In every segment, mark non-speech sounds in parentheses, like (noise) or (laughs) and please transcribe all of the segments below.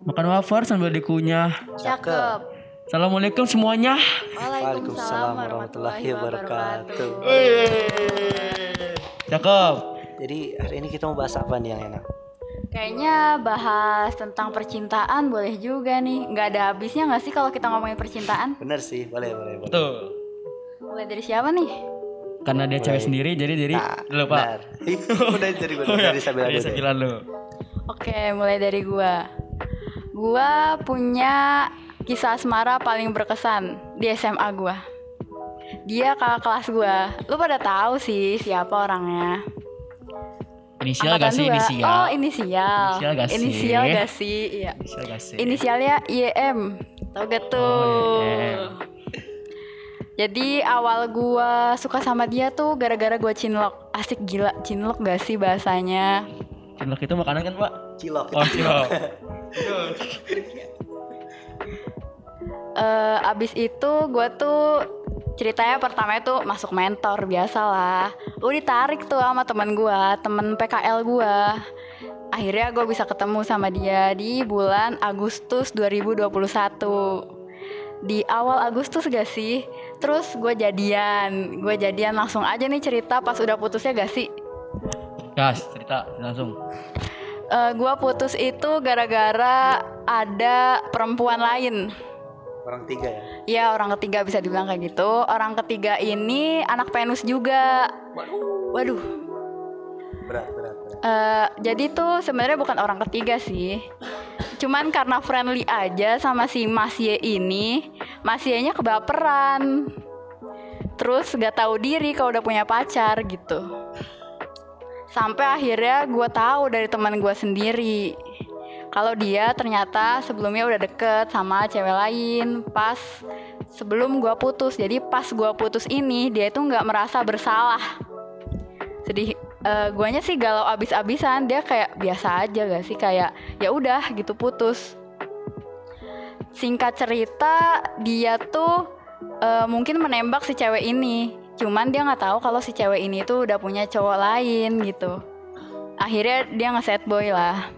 Makan wafer sambil dikunyah. Cakep. Assalamualaikum semuanya. Waalaikumsalam warahmatullahi wabarakatuh. Cakep. Jadi hari ini kita mau bahas apa nih yang enak? Kayaknya bahas tentang percintaan boleh juga nih. Nggak ada habisnya nggak sih kalau kita ngomongin percintaan? Bener sih, boleh boleh boleh. Tuh. Mulai dari siapa nih? Karena dia cewek sendiri jadi (laughs) jadi Nah, lu Pak. benar. Udah dari gue dari Sabila Dari dulu. Oke, mulai dari gua. Gua punya kisah asmara paling berkesan di SMA gua. Dia kakak kelas gua. Lu pada tahu sih siapa orangnya. Inisial Angkatan gak sih dua. inisial? Oh, inisial. Inisial gak sih? Inisial gak sih? Iya. Inisial gak sih? Inisialnya IEM. Tahu gak tuh? Oh, IEM. Jadi awal gua suka sama dia tuh gara-gara gua cinlok. Asik gila, cinlok gak sih bahasanya? Cilok itu makanan kan Pak? Cilok. Oh cilok. eh abis itu gue tuh ceritanya pertama itu masuk mentor biasa lah gue ditarik tuh sama teman gue temen PKL gue akhirnya gue bisa ketemu sama dia di bulan Agustus 2021 di awal Agustus gak sih terus gue jadian gue jadian langsung aja nih cerita pas udah putusnya gak sih Gas, cerita langsung. Eh gue putus itu gara-gara ada perempuan lain. Orang tiga ya. Ya orang ketiga bisa dibilang kayak gitu. Orang ketiga ini anak penus juga. Waduh. Berat berat berat. Eh, Jadi tuh sebenarnya bukan orang ketiga sih. Cuman karena friendly aja sama si Mas Ye ini Mas Ye-nya kebaperan. Terus gak tahu diri kalau udah punya pacar gitu Sampai akhirnya gue tahu dari teman gue sendiri. Kalau dia ternyata sebelumnya udah deket sama cewek lain pas sebelum gua putus. Jadi pas gua putus ini dia itu nggak merasa bersalah. Sedih eh, guanya sih galau abis-abisan. Dia kayak biasa aja gak sih? Kayak ya udah gitu putus. Singkat cerita dia tuh eh, mungkin menembak si cewek ini cuman dia nggak tahu kalau si cewek ini tuh udah punya cowok lain gitu akhirnya dia nge-set boy lah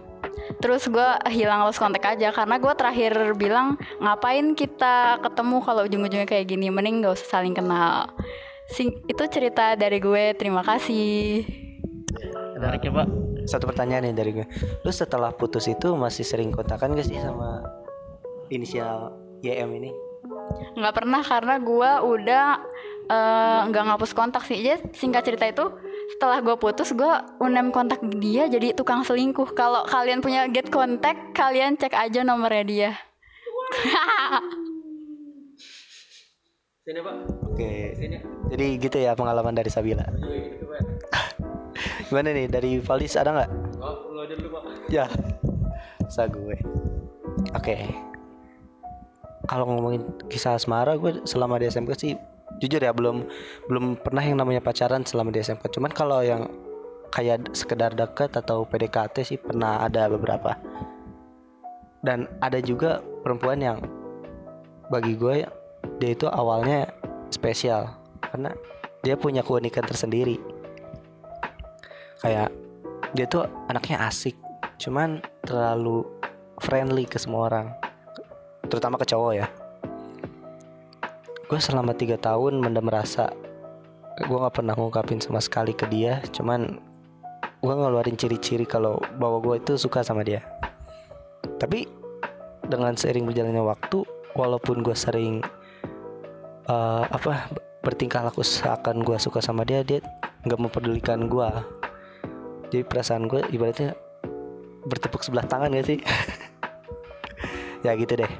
Terus gue hilang lost kontak aja karena gue terakhir bilang ngapain kita ketemu kalau ujung-ujungnya kayak gini mending gak usah saling kenal. Sing itu cerita dari gue terima kasih. Menarik ya Pak. Satu pertanyaan nih dari gue. Lu setelah putus itu masih sering kontakan gak sih sama inisial YM ini? Nggak pernah karena gue udah eh, nggak ngapus kontak sih. Jadi singkat cerita itu setelah gue putus gue unem kontak dia jadi tukang selingkuh. Kalau kalian punya get kontak kalian cek aja nomornya dia. Sini Pak. Oke. Jadi gitu ya pengalaman dari Sabila. (laughs) Gimana nih dari Valdis ada nggak? Oh, aja dulu Pak. Ya. Sa gue. Oke. Kalau ngomongin kisah asmara gue selama di SMK sih jujur ya belum belum pernah yang namanya pacaran selama di SMK. Cuman kalau yang kayak sekedar deket atau PDKT sih pernah ada beberapa. Dan ada juga perempuan yang bagi gue dia itu awalnya spesial karena dia punya keunikan tersendiri. Kayak dia tuh anaknya asik, cuman terlalu friendly ke semua orang, terutama ke cowok ya. Gue selama tiga tahun mendem rasa gue nggak pernah ngungkapin sama sekali ke dia, cuman gue ngeluarin ciri-ciri kalau bahwa gue itu suka sama dia. Tapi dengan seiring berjalannya waktu, walaupun gue sering eh, apa bertingkah laku seakan gue suka sama dia, dia nggak mempedulikan gue. Jadi perasaan gue ibaratnya bertepuk sebelah tangan gak sih? (laughs) ya gitu deh.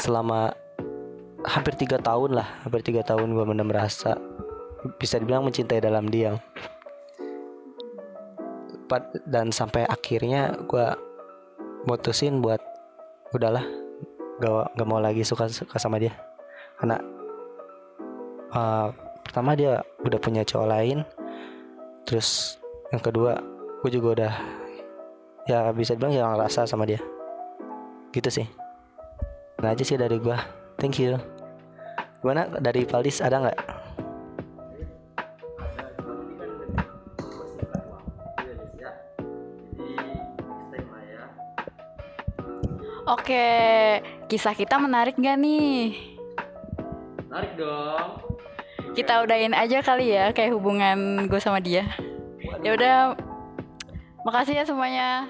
Selama hampir tiga tahun lah, hampir tiga tahun gue mendem rasa. Bisa dibilang mencintai dalam diam. Dan sampai akhirnya gue mutusin buat udahlah gak, gak mau lagi suka suka sama dia. Karena uh, pertama dia udah punya cowok lain terus yang kedua gue juga udah ya bisa dibilang ya ngerasa sama dia. Gitu sih. Nah aja sih dari gue thank you gimana dari Valdis ada nggak Oke, kisah kita menarik gak nih? Tarik dong. Kita udahin aja kali ya kayak hubungan gue sama dia. Ya udah, makasih ya semuanya.